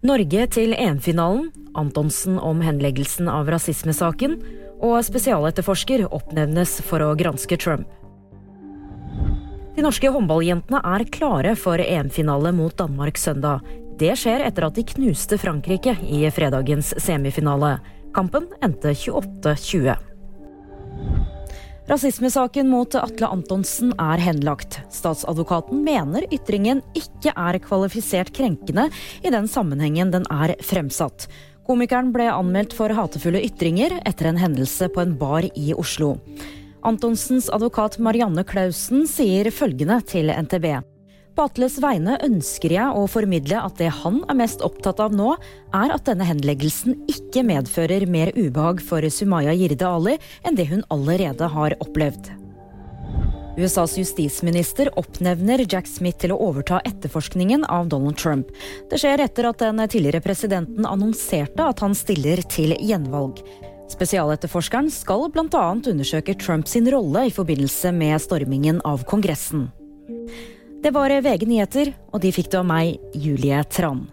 Norge til EM-finalen, Antonsen om henleggelsen av rasismesaken, og spesialetterforsker oppnevnes for å granske Trump. De norske håndballjentene er klare for EM-finale mot Danmark søndag. Det skjer etter at de knuste Frankrike i fredagens semifinale. Kampen endte 28-20. Rasismesaken mot Atle Antonsen er henlagt. Statsadvokaten mener ytringen ikke er kvalifisert krenkende i den sammenhengen den er fremsatt. Komikeren ble anmeldt for hatefulle ytringer etter en hendelse på en bar i Oslo. Antonsens advokat Marianne Klausen sier følgende til NTB. På Atles vegne ønsker jeg å formidle at det han er mest opptatt av nå, er at denne henleggelsen ikke medfører mer ubehag for Sumaya Jirde Ali enn det hun allerede har opplevd. USAs justisminister oppnevner Jack Smith til å overta etterforskningen av Donald Trump. Det skjer etter at den tidligere presidenten annonserte at han stiller til gjenvalg. Spesialetterforskeren skal bl.a. undersøke Trumps rolle i forbindelse med stormingen av Kongressen. Det var VG nyheter, og de fikk du av meg, Julie Tran.